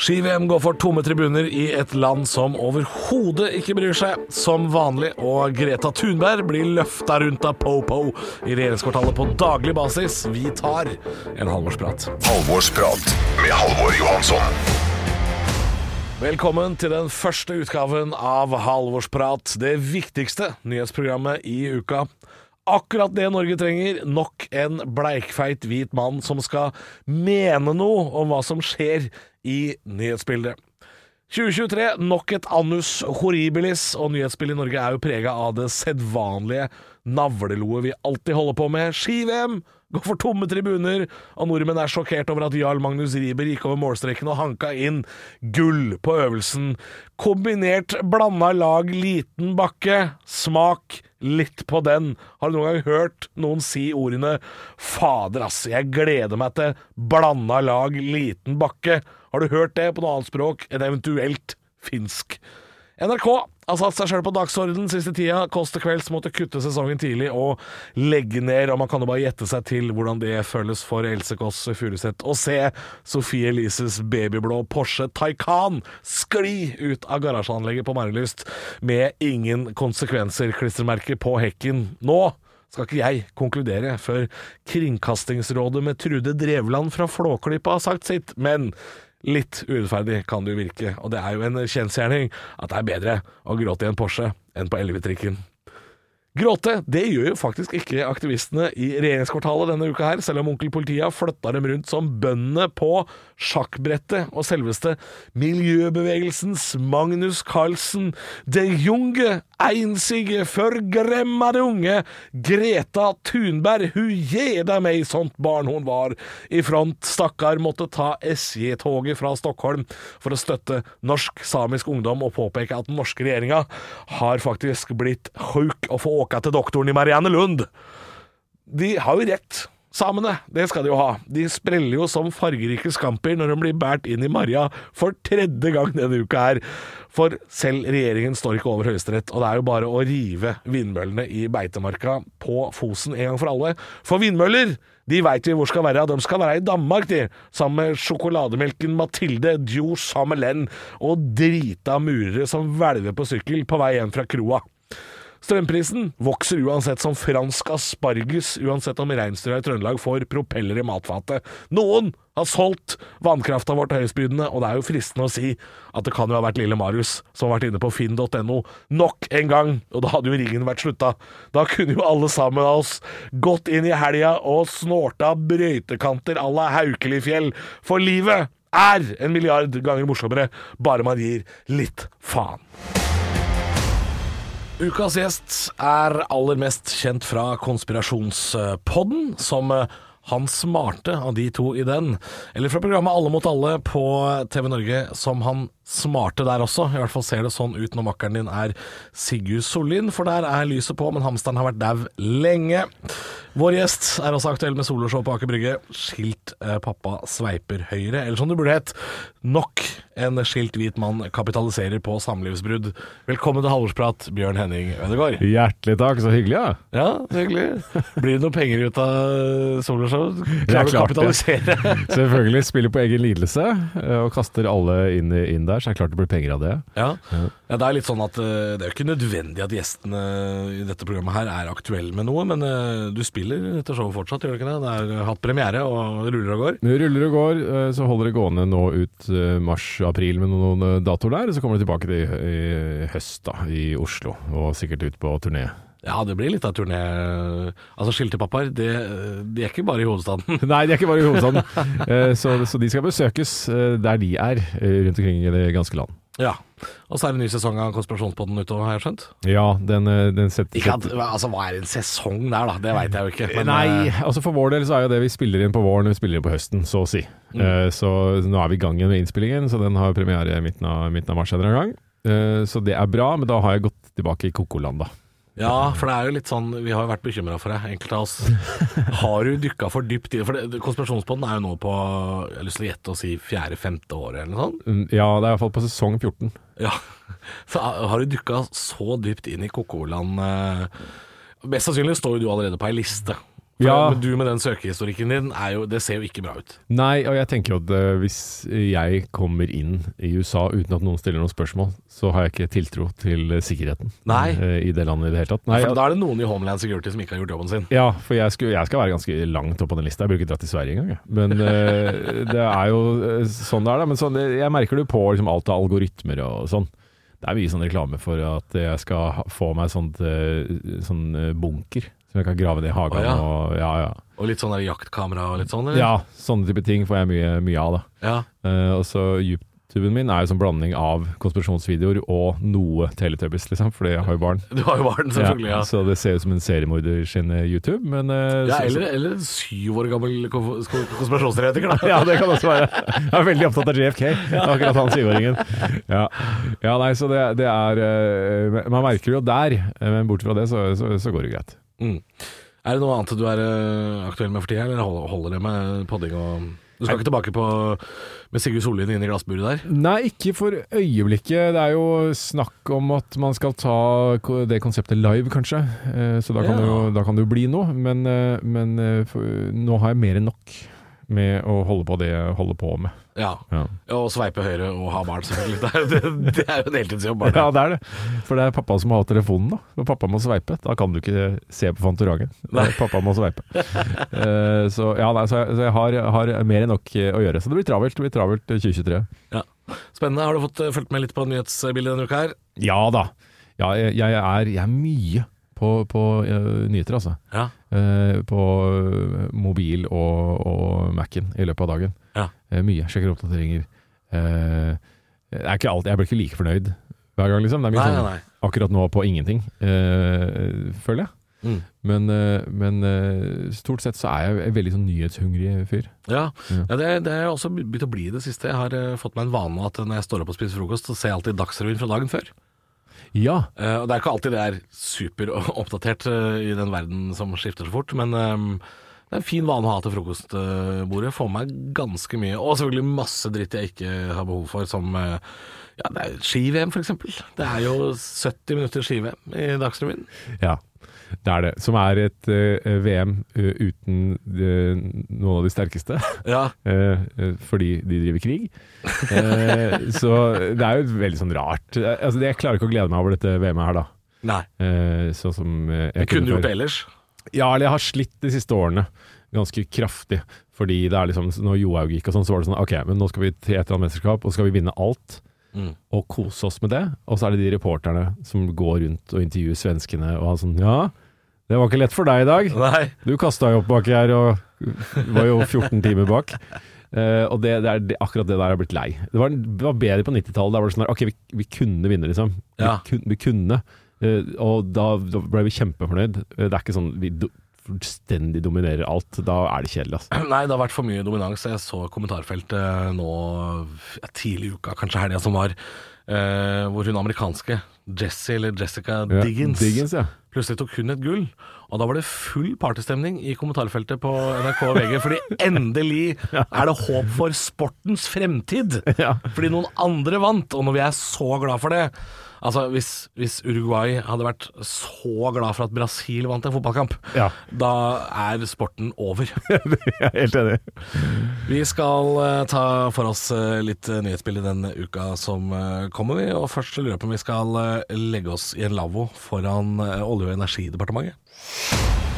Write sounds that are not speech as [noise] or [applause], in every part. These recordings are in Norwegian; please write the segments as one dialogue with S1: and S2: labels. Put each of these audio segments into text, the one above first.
S1: Ski-VM går for tomme tribuner i et land som overhodet ikke bryr seg, som vanlig, og Greta Thunberg blir løfta rundt av Po-Po i regjeringskvartalet på daglig basis. Vi tar en halvårsprat.
S2: Halvorsprat med Halvor Johansson.
S1: Velkommen til den første utgaven av Halvorsprat, det viktigste nyhetsprogrammet i uka. Akkurat det Norge trenger, nok en bleikfeit hvit mann som skal mene noe om hva som skjer i nyhetsbildet. 2023, nok et annus horribilis, og nyhetsbildet i Norge er jo prega av det sedvanlige navleloet vi alltid holder på med. Ski-VM går for tomme tribuner, og nordmenn er sjokkert over at Jarl Magnus Riiber gikk over målstreken og hanka inn gull på øvelsen. Kombinert blanda lag liten bakke. Smak litt på den. Har du noen gang hørt noen si ordene 'fader, ass, jeg gleder meg til blanda lag liten bakke'? Har du hørt det på noe annet språk enn eventuelt finsk? NRK har satt seg sjøl på dagsordenen siste tida. Kåss til kvelds måtte kutte sesongen tidlig og legge ned, og man kan jo bare gjette seg til hvordan det føles for Else Kåss Furuseth å se Sofie Elises babyblå Porsche Taycan skli ut av garasjeanlegget på Marienlyst med ingen konsekvenser-klistremerke på hekken. Nå skal ikke jeg konkludere før Kringkastingsrådet med Trude Drevland fra Flåklypa har sagt sitt, men litt urettferdig kan det jo virke, og det er jo en kjensgjerning at det er bedre å gråte i en Porsche enn på Elvetrikken. Gråte, det gjør jo faktisk ikke aktivistene i regjeringskvartalet denne uka her, selv om onkel Politia flytta dem rundt som bøndene på sjakkbrettet, og selveste miljøbevegelsens Magnus Carlsen, de junge, einsige, forgremmede unge, Greta Thunberg, hun gjeda meg sånt barn hun var, i front, stakkar, måtte ta SJ-toget fra Stockholm for å støtte norsk-samisk ungdom og påpeke at den norske regjeringa har faktisk blitt sjuk og få åka til doktoren i Marianne Lund. De har jo rett. Samene, det skal de jo ha. De spreller jo som fargerike skamper når de blir båret inn i Marja for tredje gang denne uka her. For selv regjeringen står ikke over Høyesterett, og det er jo bare å rive vindmøllene i beitemarka på Fosen en gang for alle. For vindmøller, de veit vi hvor skal være. De skal være i Danmark, de. Sammen med sjokolademelken Mathilde Djo Samelen og drita murere som hvelver på sykkel på vei hjem fra kroa. Strømprisen vokser uansett som fransk asparges, uansett om reinsdyra i Trøndelag får propeller i matfatet. Noen har solgt vannkrafta vår til høystbydende, og det er jo fristende å si at det kan jo ha vært lille Marius som har vært inne på finn.no nok en gang, og da hadde jo ringen vært slutta. Da kunne jo alle sammen av oss gått inn i helga og snorta brøytekanter à la Haukelifjell, for livet er en milliard ganger morsommere bare man gir litt faen. Ukas gjest er aller mest kjent fra Konspirasjonspodden, som eh, han smarte av de to i den. Eller fra programmet Alle mot alle på TV Norge, som han smarte der også. I hvert fall ser det sånn ut når makkeren din er Sigurd Sollien, for der er lyset på, men hamsteren har vært dau lenge. Vår gjest er også aktuell med soloshow på Aker Brygge. Skilt eh, pappa sveiper høyre, eller som det burde hett, nok en skilt hvit mann kapitaliserer på samlivsbrudd. Velkommen til Halvorsprat, Bjørn Henning Ødegaard.
S3: Hjertelig takk, så hyggelig, ja.
S1: Ja, er hyggelig. Blir det noe penger ut av soloshow?
S3: Det
S1: Klarer
S3: er
S1: du å kapitalisere? [laughs]
S3: Selvfølgelig spiller på egen lidelse eh, og kaster alle inn, inn der, så er det klart det blir penger av det.
S1: Ja. ja, det er litt sånn at eh, det er jo ikke nødvendig at gjestene i dette programmet her er aktuelle med noe, men eh, du spiller dette showet fortsatt, gjør du ikke det? Det har hatt premiere og ruller og går.
S3: Ruller og går, eh, så holder det gående nå ut eh, mars-april med noen eh, datoer der, og så kommer det tilbake til i høst da, i Oslo, og sikkert ut på turné.
S1: Ja, det blir litt av turné. Altså, Skiltepappaer, de, de er ikke bare i hovedstaden. [laughs]
S3: Nei, de er ikke bare i hovedstaden, Eh, så, så de skal besøkes eh, der de er, eh, rundt omkring i det ganske land.
S1: Ja. Og så er det en ny sesong av Konspirasjonspodden ute, har jeg skjønt?
S3: Ja, den, den setter
S1: Ikke at, altså, Hva er en sesong der, da? Det veit jeg jo ikke. men,
S3: Nei, altså for vår del så er jo det vi spiller inn på våren, vi spiller inn på høsten, så å si.
S1: Mm.
S3: Uh, så nå er vi i gang med innspillingen, så den har premiere midten av, midten av mars en gang. Eh, så det er bra, men da har jeg gått tilbake i Kokoland, da.
S1: Ja, for det er jo litt sånn Vi har jo vært bekymra for det, enkelte av oss. [laughs] Har du dykka for dypt i det? For det, Konspirasjonspodden er jo nå på Jeg har lyst til å gjette og si fjerde-femte året eller noe sånt.
S3: Mm, Ja, det er iallfall på sesong 14.
S1: Ja. [laughs] Så har du dykka så dypt inn i Kokoland eh, Mest sannsynlig står jo du allerede på ei liste. For
S3: Ja.
S1: men du med den søkehistorikken din, er jo, det ser jo ikke bra ut.
S3: Nei, og jeg tenker jo at eh, hvis jeg kommer inn i USA uten at noen stiller noen spørsmål, så har jeg ikke tiltro til eh, sikkerheten
S1: Nei.
S3: eh, i det landet i det hele tatt. Nei,
S1: For da er det noen i Homeland Security som ikke har gjort jobben sin.
S3: ja, for jeg, skulle, jeg skal være ganske langt opp på den lista. Jeg burde ikke dratt til Sverige engang. jeg. Men det er jo sånn det er, da. Men sånn, jeg merker det på liksom, alt av algoritmer og sånn. Det er mye sånn reklame for at jeg skal få meg sånt, sånn bunker som jeg kan grave ned i hagen.
S1: Å, ja.
S3: og, ja, ja.
S1: Og litt sånn der jaktkamera og litt sånn, eller?
S3: ja, sånne type ting får jeg mye, mye av. da.
S1: Ja.
S3: Eh, og så YouTuben min er jo sånn blanding av konspirasjonsvideoer og noe Teletubbies, liksom, fordi jeg har jo barn. [laughs]
S1: Du har jo barn, selvfølgelig. Ja,
S3: Så det ser ut som en seriemorder sin eh, YouTube, men uh,
S1: ja eller, eller en syv år gammel ko- ko- konspirasjonsteoretiker, da. [laughs]
S3: ja, det kan også være. Jeg er veldig opptatt av JFK, [laughs] akkurat han syvåringen. Ja. ja, nei, så det, det er uh, Man merker jo der, men bort fra det så, så, så går det greit.
S1: Mm. Er det noe annet du er eh, aktuell med for tida, eller holder, det med podding og Du skal ikke tilbake på med Sigurd Sollien inne i glassburet der?
S3: Nei, ikke for øyeblikket. Det er jo snakk om at man skal ta det konseptet live, kanskje. Eh, Så da kan,
S1: Ja.
S3: det, jo, da kan det jo bli noe. Men, eh, men nå har jeg mer enn nok med å holde på det jeg holder på med.
S1: Ja.
S3: Ja.
S1: Og sveipe høyre og ha barn, selvfølgelig. Det er, det, det er jo en heltidsjobb.
S3: Ja, det er det. For det er pappa som har telefonen, da. Og pappa må sveipe. Da kan du ikke se på Fantorangen. Pappa må sveipe. uh, så ja, nei, så jeg, så jeg har, har mer enn nok eh, å gjøre. Så det blir travelt. Det blir travelt eh, 2023.
S1: Ja. Spennende. Har du fått eh, fulgt med litt på nyhetsbildet denne uka her?
S3: Ja da. Ja, jeg, jeg, er, jeg er mye på, på uh, nyheter, altså.
S1: Ja.
S3: Uh, på eh, mobil og, og Mac-en i løpet av dagen.
S1: Ja.
S3: Uh, mye. Sjekker oppdateringer. Det er ikke alltid, jeg blir ikke like fornøyd hver gang, liksom. Det er mye
S1: Nei,
S3: sånn
S1: nei, nei.
S3: akkurat nå på ingenting, føler jeg.
S1: Mm.
S3: Men, men stort sett så er jeg en veldig sånn nyhetshungrig fyr.
S1: Ja,
S3: Ja.
S1: ja det, det er også begynt å bli det siste. Jeg har fått meg en vane at når jeg står opp og spiser frokost, så ser jeg alltid Dagsrevyen fra dagen før.
S3: Ja,
S1: Eh, og Det er ikke alltid det er superoppdatert uh, i den verden som skifter så fort, men eh, det er en fin vane å ha til frokostbordet. Får meg ganske mye, og selvfølgelig masse dritt jeg ikke har behov for, som eh, ja, ski-VM f.eks. Det er jo 70 minutter ski-VM i Dagsrevyen.
S3: ja. Det er det. Som er et uh, VM uh, uten eh, noen av de sterkeste.
S1: Ja, [laughs]
S3: Eh, eh, fordi de driver krig. Eh, [laughs] så det er jo veldig sånn rart. Eh, Altså, jeg klarer ikke å glede meg over dette VM-et her, da.
S1: Nei.
S3: Eh, sånn som eh, jeg
S1: det kunne gjort ellers.
S3: Ja, eller jeg har slitt de siste årene ganske kraftig. Fordi det er liksom Når Johaug gikk og sånn, så var det sånn OK, men nå skal vi til et eller annet mesterskap, og skal vi vinne alt.
S1: Mm.
S3: Og kose oss med det. Og så er det de reporterne som går rundt og intervjuer svenskene og har sånn Ja, det var ikke lett for deg i dag.
S1: Nei.
S3: Du kasta jo opp baki her og var jo 14 timer bak. Uh, og det, det er det, akkurat det der har jeg blitt lei. Det var, det var bedre på 90-tallet. Da var det sånn der, OK, vi, vi kunne vinne, liksom. Vi,
S1: Ja.
S3: kun, vi kunne. Uh, og da, da ble vi kjempefornøyd. Uh, det er ikke sånn vi fullstendig dominerer alt. Da er det kjedelig, altså.
S1: Nei, det har vært for mye dominans. Jeg så kommentarfeltet nå ja, tidlig i uka, kanskje helga som var, eh, hvor hun amerikanske, Jessie eller Jessica
S3: Ja,
S1: Diggins,
S3: Diggins, ja.
S1: plutselig tok hun et gull. Og da var det full partystemning i kommentarfeltet på NRK og VG, fordi endelig [laughs] er det håp for sportens fremtid. [laughs] Fordi noen andre vant, og når vi er så glad for det Altså, hvis, hvis Uruguay hadde vært så glad for at Brasil vant en fotballkamp,
S3: Ja.
S1: da er sporten over. [laughs]
S3: Jeg er helt enig.
S1: Vi skal eh, ta for oss eh, litt uh, nyhetsbilde den uka som eh, kommer, vi. Og først lurer jeg på om vi skal eh, legge oss i en lavvo foran eh, Olje- og energidepartementet.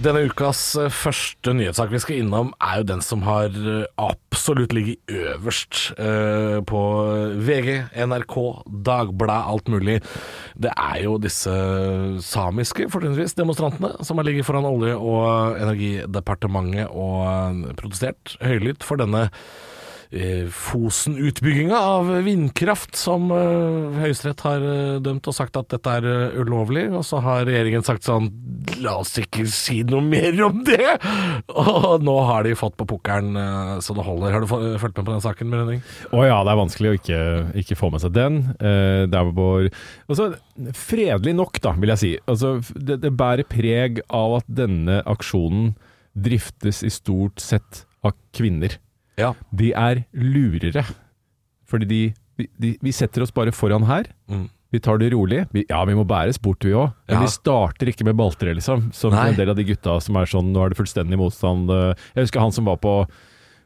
S1: Denne ukas eh, første nyhetssak vi skal innom, er jo den som har eh, absolutt ligget øverst eh, på VG, NRK, Dagbladet, alt mulig. Det er jo disse samiske, fortrinnsvis, demonstrantene som har ligget foran Olje- og energidepartementet og protestert høylytt for denne Fosen-utbygginga av vindkraft, som eh, Høyesterett har eh, dømt og sagt at dette er eh, ulovlig. Og så har regjeringen sagt sånn La oss ikke si noe mer om det! [laughs] Og nå har de fått på pukkelen eh, så det holder. Har du fulgt med på den saken, Brønning?
S3: Å ja, det er vanskelig å ikke, ikke få med seg den. Eh, der hvor altså, Fredelig nok, da, vil jeg si. Altså, det, det bærer preg av at denne aksjonen driftes i stort sett av kvinner.
S1: Ja.
S3: De er lurere. Fordi de, vi- de, vi setter oss bare foran her.
S1: Mm.
S3: Vi tar det rolig. Vi, ja, vi må bæres bort, vi òg. Men
S1: Ja.
S3: vi starter ikke med baltre, liksom. Som
S1: Nei.
S3: en del av de gutta som er sånn Nå er det fullstendig motstand. eh. Jeg husker han som var på,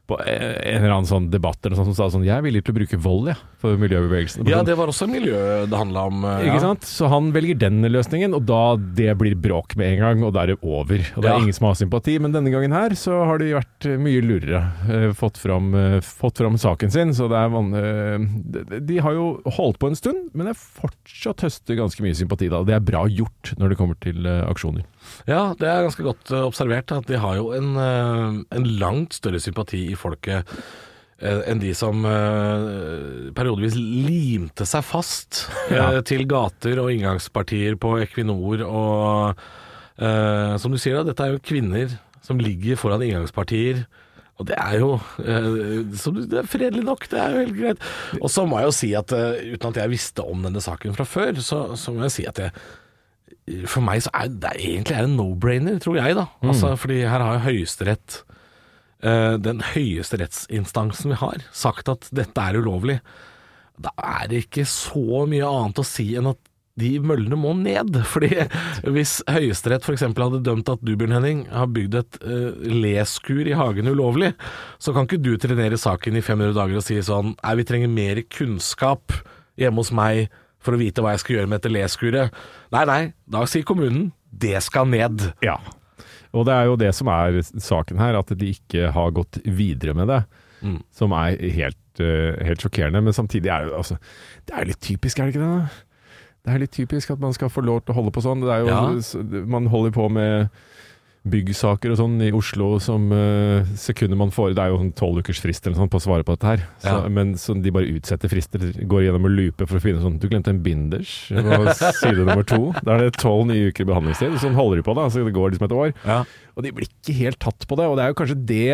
S3: på en eller annen sånn debatt eller sånn, som sa sånn Jeg er villig til å bruke vold, jeg, for miljøbevegelsen.
S1: Ja, det var også miljø det handla om. Ja.
S3: Ikke sant? Så han velger den løsningen, og da det blir bråk med en gang, og da er det over. Og det er
S1: Ja.
S3: ingen som har sympati, men denne gangen her så har de vært eh, mye lurere. eh, Fått fram, eh, fått fram saken sin, så det er van eh, de, har jo holdt på en stund, men er fortsatt høster ganske mye sympati da. Det er bra gjort når det kommer til eh, aksjoner.
S1: Ja, det er ganske godt eh, observert at de har jo en, eh, en langt større sympati i folket eh, enn de som periodevis limte seg fast
S3: Ja.
S1: til gater og inngangspartier på Equinor og Som du sier, da, dette er jo kvinner som ligger foran inngangspartier. Og det er jo det er fredelig nok, det er jo helt greit. Og så må jeg jo si at uten at jeg visste om denne saken fra før, så, så må jeg si at jeg for meg så er det egentlig er en no-brainer, tror jeg, da. Altså, fordi her har jo Høyesterett, uh, den høyeste rettsinstansen vi har, sagt at dette er ulovlig. Da er det ikke så mye annet å si enn at de møllene må ned. [laughs] Fordi hvis Høyesterett f.eks. hadde dømt at du, Bjørn Henning, har bygd et uh, leskur i hagen ulovlig, så kan ikke du trenere saken i 500 dager og si sånn Nei, vi trenger mer kunnskap hjemme hos meg for å vite hva jeg skal gjøre med dette leskuret. Nei, nei, da sier kommunen det skal ned.
S3: Ja. Og det er jo det som er saken her, at de ikke har gått videre med det.
S1: Mm.
S3: Som er helt, eh, helt sjokkerende. Men samtidig er det altså, Det er litt typisk, er det ikke det? da? Det er litt typisk at man skal få lov til å holde på sånn. Det er jo,
S1: Ja.
S3: Man holder på med byggsaker og sånn i Oslo som uh, sekunder man får Det er jo sånn tolv ukers frist eller sånn på å svare på dette her. Så,
S1: Ja.
S3: Men så de bare utsetter frister, går gjennom og looper for å finne sånn Du glemte en binders på side nummer to. Da er det tolv nye uker behandlingstid. Sånn holder de på da, så det går liksom et år.
S1: Ja.
S3: Og de blir ikke helt tatt på det, og det er jo kanskje det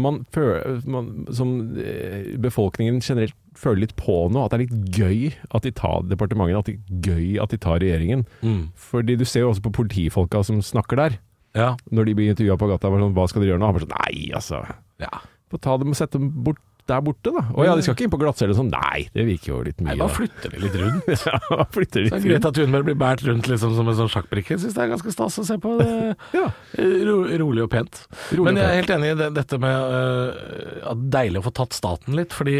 S3: man, føler, man som eh, befolkningen generelt føler litt på nå, at det er litt gøy at de tar departementet, at det er gøy at de tar regjeringen.
S1: Mm.
S3: Fordi du ser jo også på politifolka som snakker der,
S1: Ja.
S3: når de blir intervjua på gata, bare sånn, hva skal dere gjøre nå? Han bare sånn, nei altså,
S1: ja.
S3: få ta dem og sette dem bort der borte da. Å ja, de skal ikke inn på glattcelle sånn, nei, det virker jo litt mye
S1: Nei, da
S3: da.
S1: flytter de litt rundt. [laughs]
S3: Ja, bare flytter de
S1: Så
S3: litt
S1: Greta Thunberg blir båret rundt liksom som en sånn sjakkbrikke. Syns det er ganske stas å se på. Det. [laughs]
S3: Ja.
S1: Ro, rolig og pent.
S3: Rolig
S1: Men jeg er helt enig i det, dette med uh, at det er deilig å få tatt staten litt. Fordi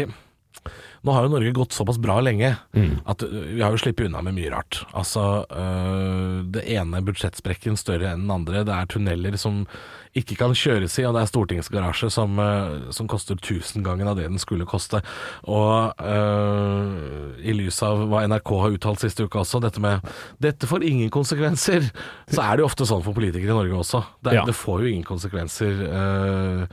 S1: nå har jo Norge gått såpass bra lenge
S3: Mm.
S1: at øh, vi har jo sluppet unna med mye rart. Altså øh, det ene budsjettsprekken større enn den andre. Det er tunneler som ikke kan kjøres i, og det er stortingsgarasje som, øh, som koster tusengangen av det den skulle koste. Og øh, i lys av hva NRK har uttalt siste uke også, dette med 'dette får ingen konsekvenser', så er det jo ofte sånn for politikere i Norge også. Det,
S3: Ja.
S1: det får jo ingen konsekvenser. øh,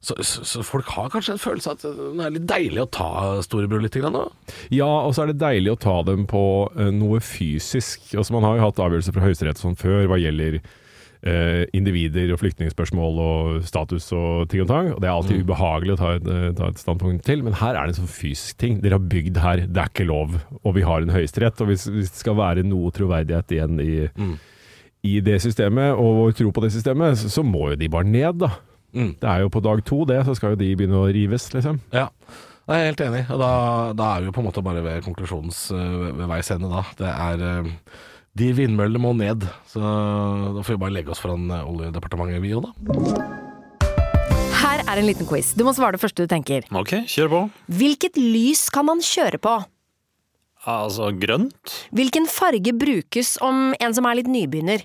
S1: så, så, så folk har kanskje en følelse av at det er litt deilig å ta storebror litt grann da?
S3: Ja, og så er det deilig å ta dem på uh, noe fysisk. Altså, man har jo hatt avgjørelser fra Høyesterett sånn før hva gjelder uh, individer og flyktningspørsmål og status og ting og tang. Og det er alltid ubehagelig å ta et, uh, ta et standpunkt til, men her er det en sånn fysisk ting. Dere har bygd her, det er ikke lov. Og vi har en høyesterett, og hvis, hvis det skal være noe troverdighet igjen i, i det systemet, og vår tro på det systemet, så, så må jo de bare ned, da.
S1: Mm.
S3: Det er jo på dag to, det, så skal jo de begynne å rives, liksom.
S1: Ja, jeg er helt enig. Og da, da er vi jo på en måte bare ved konklusjonens øh, ved veis ende, da. Det er øh, De vindmøllene må ned. Så da får vi bare legge oss foran øh, Oljedepartementet, vi òg, da.
S4: Her er en liten quiz. Du må svare det første du tenker.
S5: Ok, kjør på.
S4: Hvilket lys kan man kjøre på?
S5: Altså grønt.
S4: Hvilken farge brukes om en som er litt nybegynner?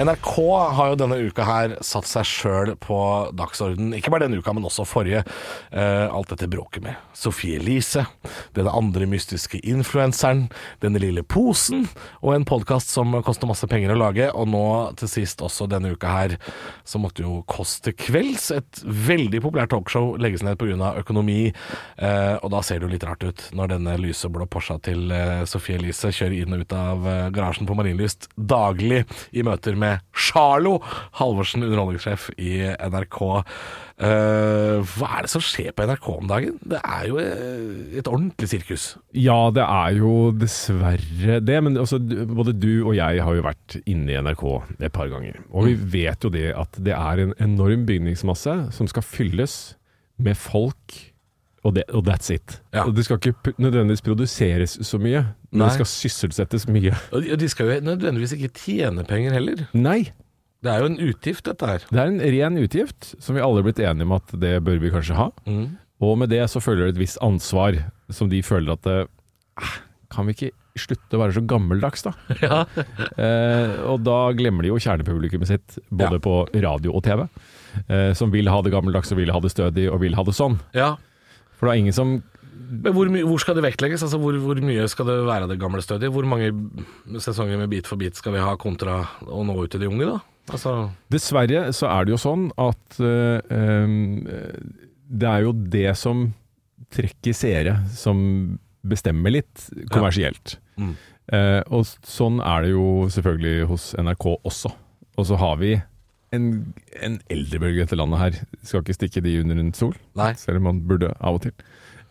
S1: NRK har jo denne uka her satt seg sjøl på dagsordenen. Ikke bare denne uka, men også forrige. Eh, alt dette bråket med Sophie Elise, denne andre mystiske influenseren, denne lille posen, og en podkast som koster masse penger å lage. Og nå til sist også denne uka her, så måtte jo til kvelds, et veldig populært talkshow, legges ned pga. økonomi. Eh, og da ser det jo litt rart ut når denne lyseblå Porscha til eh, Sophie Elise kjører inn og ut av garasjen på Marienlyst daglig i møter med Charlo Halvorsen, underholdningssjef i NRK. Uh, hva er det som skjer på NRK om dagen? Det er jo eh, et ordentlig sirkus.
S3: Ja, det er jo dessverre det. Men altså, både du og jeg har jo vært inne i NRK et par ganger. Og vi vet jo det at det er en enorm bygningsmasse som skal fylles med folk. Og, det, og that's it.
S1: Ja.
S3: Og det skal ikke nødvendigvis produseres så mye, men
S1: Nei.
S3: det skal sysselsettes mye.
S1: Og de- og de skal jo nødvendigvis ikke tjene penger heller.
S3: Nei,
S1: Det er jo en utgift, dette her.
S3: det er en ren utgift som vi alle er blitt enige om at det bør vi kanskje ha.
S1: Mm.
S3: Og med det så følger det et visst ansvar, som de føler at det, Kan vi ikke slutte å være så gammeldags, da? [laughs]
S1: Ja.
S3: Eh, og da glemmer de jo kjernepublikummet sitt, både
S1: Ja.
S3: på radio og TV. Eh, som vil ha det gammeldags og vil ha det stødig og vil ha det sånn.
S1: ja.
S3: For det er ingen som
S1: Men hvor, hvor skal det vektlegges? Altså, hvor, hvor mye skal det være av det gamle stødige? Hvor mange sesonger med Bit for bit skal vi ha kontra å nå ut til de unge, da? Altså,
S3: Dessverre så er det jo sånn at øh, det er jo det som trekker seere, som bestemmer litt kommersielt.
S1: Mm.
S3: Eh, og sånn er det jo selvfølgelig hos NRK også. Og så har vi en, en eldrebølge etter landet her, skal ikke stikke de under en sol,
S1: nei.
S3: selv om man burde av og til,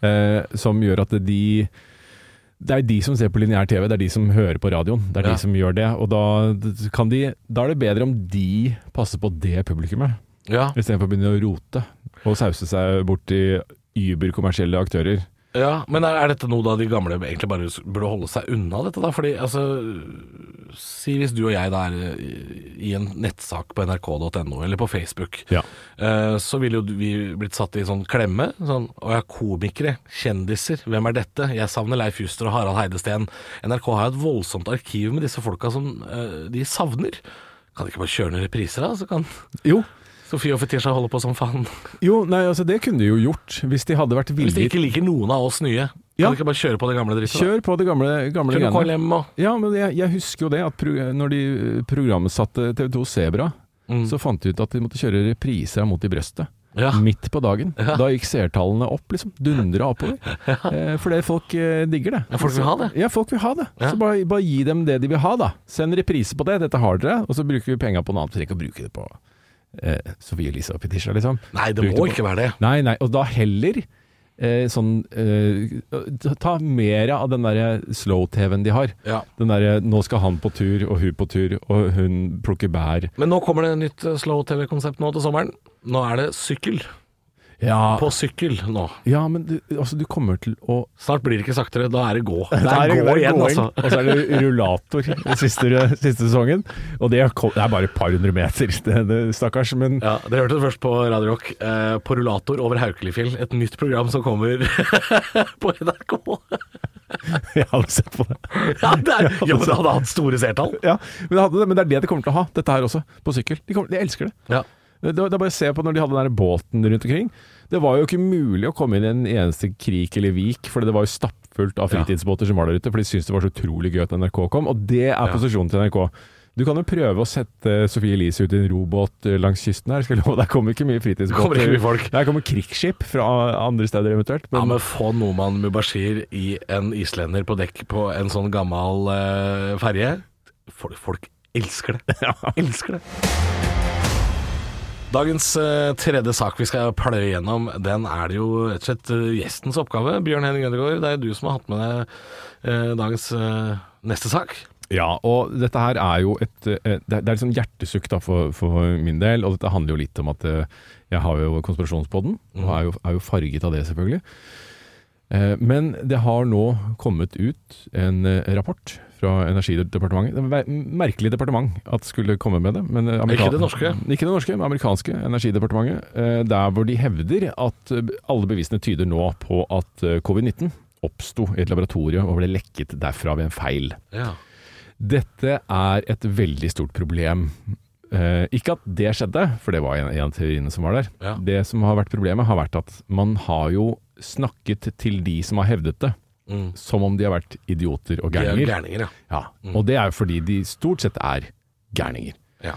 S3: eh, som gjør at de det er de som ser på lineær TV, det er de som hører på radioen. Det er
S1: Ja.
S3: de som gjør det. Og da, kan de, da er det bedre om de passer på det publikummet,
S1: Ja.
S3: istedenfor å begynne å rote og sause seg bort i überkommersielle aktører.
S1: Ja. Men er, er dette noe da de gamle egentlig bare burde holde seg unna dette, da? Fordi altså Si hvis du og jeg da er i- i en nettsak på nrk.no eller på Facebook.
S3: Ja.
S1: Eh, så ville jo vi blitt satt i sånn klemme. Sånn, å ja, komikere, kjendiser, hvem er dette? Jeg savner Leif Juster og Harald Heidesteen. NRK har jo et voldsomt arkiv med disse folka som eh, de savner. Kan de ikke bare kjøre noen repriser, da? Så kan
S3: Jo.
S1: Sofie og Fetisha holde på som faen.
S3: jo, nei, altså det kunne de jo gjort, hvis de hadde vært
S1: Hvis de ikke liker noen av oss nye, kan
S3: Ja.
S1: de ikke bare kjøre på det gamle drittet?
S3: Kjør på det gamle, gamle
S1: Kjør. KLM og
S3: Ja, men jeg, jeg husker jo det, at pro, når de programsatte TV2 Sebra,
S1: Mm.
S3: så fant de ut at de måtte kjøre repriser av Mot i brøstet.
S1: Ja.
S3: Midt på dagen.
S1: Ja.
S3: Da gikk seertallene opp, liksom. Dundra oppover. [laughs] Eh, fordi folk eh, digger det.
S1: Ja, folk vil ha det.
S3: Ja, folk vil ha det.
S1: Ja.
S3: Så bare, bare gi dem det de vil ha, da. Send reprise på det, dette har dere. Og så bruker vi penga på noe annet. Trenger ikke å bruke det på eh, Sofie Elise og Fetisha, liksom.
S1: Nei, det må ikke være det.
S3: Nei, nei. Og da heller eh, sånn eh, Ta mer av den derre slow-TV-en de har.
S1: Ja.
S3: Den derre 'nå skal han på tur, og hun på tur, og hun plukker bær'.
S1: Men nå kommer det et nytt eh, slow-TV-konsept nå til sommeren. Nå er det sykkel.
S3: Ja,
S1: På sykkel nå.
S3: ja men du, altså, du kommer til å
S1: Snart blir det ikke saktere, da er det gå. [laughs] Det er
S3: det-
S1: gå
S3: det
S1: igjen,
S3: gåing,
S1: altså.
S3: Og så er det rullator den siste, siste sesongen. Og det er, det er bare et par hundre meter, det, det, stakkars. Men
S1: Ja, Dere hørte det først på Radio Rock. Eh, på rullator over Haukelifjell. Et nytt program som kommer [laughs] på NRK.
S3: jeg hadde sett på det. [laughs]
S1: Ja, det, er, ja, men det hadde hatt store seertall.
S3: Ja, men, det det, men det er det de kommer til å ha, dette her også, på sykkel. De, kommer, de elsker det.
S1: Ja.
S3: Det, det er bare å se på når de hadde den der båten rundt omkring. Det var jo ikke mulig å komme inn i en eneste krik eller vik, for det var jo stappfullt av fritidsbåter som var der ute, for de syntes det var så utrolig gøy at NRK kom. Og det er posisjonen til NRK. Du kan jo prøve å sette Sofie Elise ut i en robåt eh, langs kysten her. Skal love, kommer ikke mye fritidsbåter.
S1: Kommer ikke mye folk.
S3: Der kommer krigsskip fra andre steder eventuelt.
S1: Ja, men få Noman Mubashir i en islender på dekk på en sånn gammel uh, ferje. Folk, folk elsker det. [laughs] Ja. Elsker det. Dagens eh, tredje sak vi skal pløye gjennom, den er det jo rett og slett eh, gjestens oppgave. Bjørn Henning Ødegaard, det er du som har hatt med deg eh, dagens eh, neste sak.
S3: Ja, og dette her er jo et eh, Det er liksom hjertesukk da for, for min del, og dette handler jo litt om at eh, jeg har jo konspirasjonspodden, og er jo, er jo farget av det, selvfølgelig. Men det har nå kommet ut en rapport fra Energidepartementet. Det var merkelig departement at skulle komme med det. Men eh,
S1: Ikke det norske.
S3: Ikke det norske, men amerikanske Energidepartementet. eh, Der hvor de hevder at eh, alle bevisene tyder nå på at eh, covid-19 oppsto i et laboratorium og ble lekket derfra ved en feil.
S1: Ja.
S3: Dette er et veldig stort problem. Ikke at det skjedde, for det var en, en av teoriene som var der.
S1: Ja.
S3: Det som har vært problemet, har vært at man har jo snakket til de som har hevdet det,
S1: Mm.
S3: som om de har vært idioter og
S1: De er
S3: gærninger.
S1: ja.
S3: ja. Mm. og det er jo fordi de stort sett er gærninger.
S1: ja.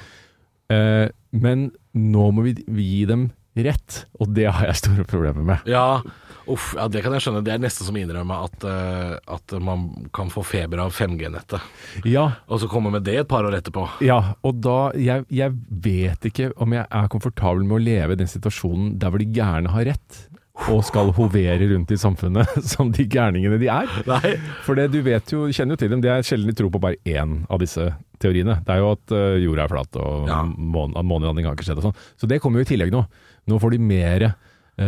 S3: Eh, men nå må vi vi gi dem rett, og det har jeg store problemer med.
S1: Ja, uff, ja, det kan jeg skjønne. Det er nesten som å innrømme at, uh, at man kan få feber av 5G-nettet.
S3: Ja,
S1: Og så komme med det et par år etterpå.
S3: ja og da jeg, jeg vet ikke om jeg er komfortabel med å leve i den situasjonen der hvor de gærne har rett, og skal hovere rundt i samfunnet [laughs] som de gærningene de er.
S1: Nei.
S3: For det, du vet jo, kjenner jo til dem, det er sjelden de tror på bare én av disse teoriene. Det er jo at eh, jorda er flat, og
S1: Ja.
S3: månelanding har ikke skjedd og sånn. Så det kommer jo i tillegg nå. Nå får de mer eh,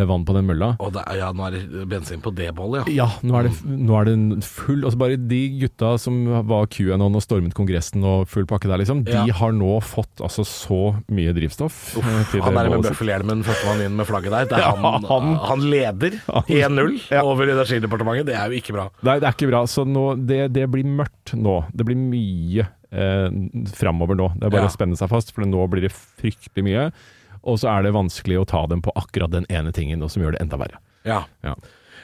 S3: vann på den mølla.
S1: Og er, ja, nå er det bensin på det bollet, ja.
S3: Ja, nå er det, nå er det full Altså bare de gutta som var QAnon og stormet Kongressen og full pakke der, liksom, de har nå fått altså så mye drivstoff. Uff, til
S1: Han er med
S3: bålet
S1: bøffelhjelmen, førstemann inn med flagget der. Det er
S3: Ja,
S1: han, [laughs]
S3: han-
S1: han leder [laughs] 1-0 over Energidepartementet. Det er jo ikke bra.
S3: Nei, det er ikke bra. Så nå, det, det blir mørkt nå. Det blir mye eh, framover nå. Det er bare
S1: Ja.
S3: å spenne seg fast, for nå blir det fryktelig mye. Og så er det vanskelig å ta dem på akkurat den ene tingen, og som gjør det enda verre.
S1: Ja.
S3: Ja.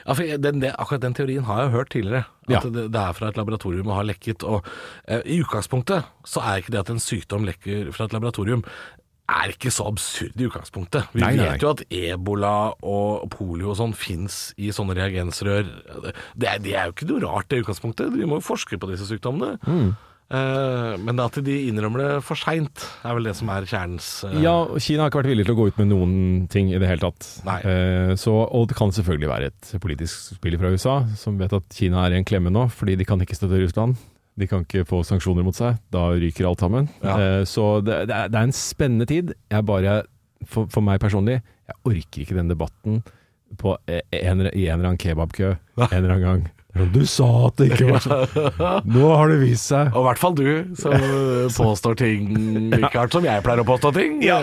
S1: Ja, for den, det, akkurat den teorien har jeg hørt tidligere. At
S3: Ja.
S1: det, det er fra et laboratorium og har lekket. Og eh, I utgangspunktet så er ikke det at en sykdom lekker fra et laboratorium er ikke så absurd i utgangspunktet. Vi
S3: Nei, nei,
S1: vet jo at ebola og polio og sånn fins i sånne reagensrør. Det det er jo ikke noe rart det i utgangspunktet. Vi må jo forske på disse sykdommene.
S3: Mm.
S1: Eh, men at de innrømmer det for seint, er vel det som er kjernens eh,
S3: Ja, Kina har ikke vært villig til å gå ut med noen ting i det hele tatt.
S1: Nei.
S3: Eh, så, og det kan selvfølgelig være et politisk spill fra USA, som vet at Kina er i en klemme nå, fordi de kan ikke støtte Russland. De kan ikke få sanksjoner mot seg. Da ryker alt sammen.
S1: Ja.
S3: Så det, det, er, en spennende tid. Jeg bare, for, for meg personlig, jeg orker ikke den debatten på en, i en eller annen kebabkø en eller annen gang. Du sa at det ikke var sånn! [laughs] Nå har det vist seg.
S1: Og i hvert fall du, som [laughs] eh, påstår ting, Rikard, som jeg pleier å påstå ting. Ja.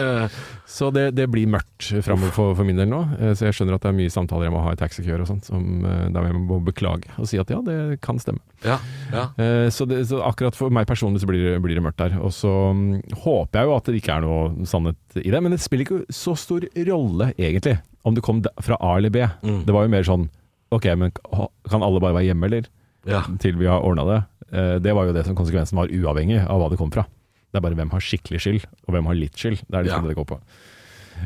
S3: Så det, det blir mørkt framover for, for min del nå. Eh, Så jeg skjønner at det er mye samtaler jeg må ha i taxikøer og sånt, som, eh, der jeg må beklage og si at ja, det kan stemme.
S1: Ja, ja.
S3: Eh, Så, det, så akkurat for meg personlig så blir det, blir det mørkt der. Og så mm, håper jeg jo at det ikke er noe sannhet i det, men det spiller ikke så stor rolle egentlig om det kom fra A eller B.
S1: Mm.
S3: Det var jo mer sånn ok, men kan alle bare være hjemme, eller?
S1: ja.
S3: Til vi har ordna det. Eh, Det var jo det som konsekvensen var, uavhengig av hva det kom fra. Det er bare hvem har skikkelig skyld, og hvem har litt skyld. Det er liksom
S1: Ja.
S3: det det går på.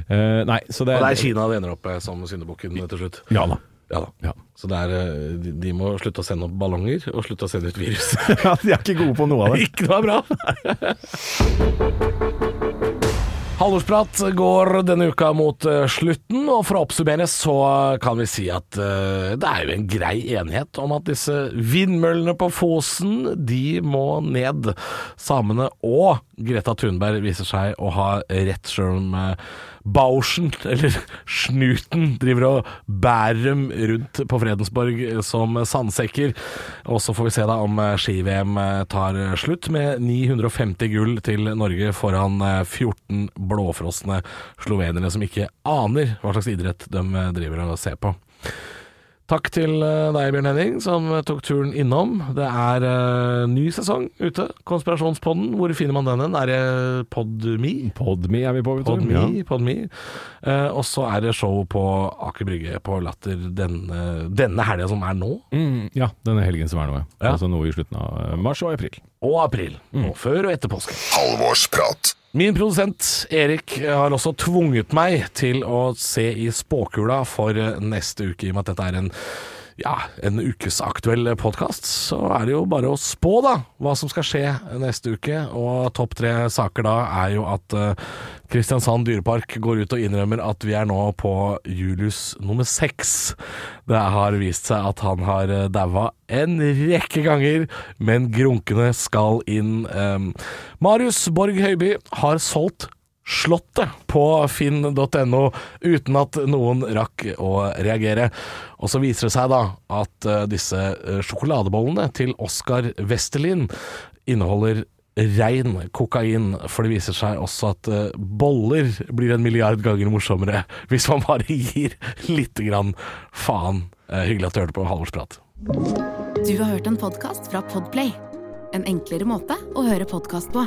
S3: Uh, nei, så det
S1: Og det er Kina det ender opp med som syndebukken til slutt.
S3: Ja da.
S1: Ja da.
S3: Ja.
S1: Så det er, eh, de, de må slutte å sende opp ballonger, og slutte å sende ut virus. [laughs]
S3: ja, de er ikke gode på noe av det. [laughs]
S1: Ikke noe er bra. [laughs] Halvårsprat går denne uka mot eh, slutten, og for å oppsummere så kan vi si at eh, det er jo en grei enighet om at disse vindmøllene på Fosen, de må ned. Samene og Greta Thunberg viser seg å ha rett, sjøl om eh, Bauschen, eller Snuten, driver og bærer dem rundt på Fredensborg som sandsekker. Og så får vi se da om ski-VM tar slutt med 950 gull til Norge foran eh, 14 blåfrosne slovenere som ikke aner hva slags idrett de driver og ser på. Takk til eh, deg, Bjørn Henning, som eh, tok turen innom. Det er uh, ny sesong ute. Konspirasjonspodden, hvor finner man den hen? Er det Podme?
S3: Podme er vi på, vet du.
S1: Podme,
S3: Ja.
S1: Podme. Eh, og så er det show på Aker Brygge på Latter denne, denne helga som er nå,
S3: Mm, ja, denne helgen som er nå, ja.
S1: Ja.
S3: Altså noe i slutten av mars og april.
S1: og april. Og før og etter påske.
S2: Halvorsprat.
S1: Min produsent Erik har også tvunget meg til å se i spåkula for neste uke, i og med at dette er en ja, en ukesaktuell podkast, så er det jo bare å spå, da, hva som skal skje neste uke. Og topp tre saker da er jo at eh, Kristiansand dyrepark går ut og innrømmer at vi er nå på Julius nummer seks. Det har vist seg at han har eh, daua en rekke ganger, men grunkene skal inn. Eh, Marius Borg Høiby har solgt Slottet på finn.no uten at noen rakk å reagere. Og så viser det seg da at eh, disse eh, sjokoladebollene til Oskar Westerlin inneholder rein kokain, for det viser seg også at eh, boller blir en milliard ganger morsommere [laughs] hvis man bare gir lite grann faen. Hyggelig at du hørte på Halvorsprat.
S6: Du har hørt en podkast fra Podplay. En enklere måte å høre podkast på.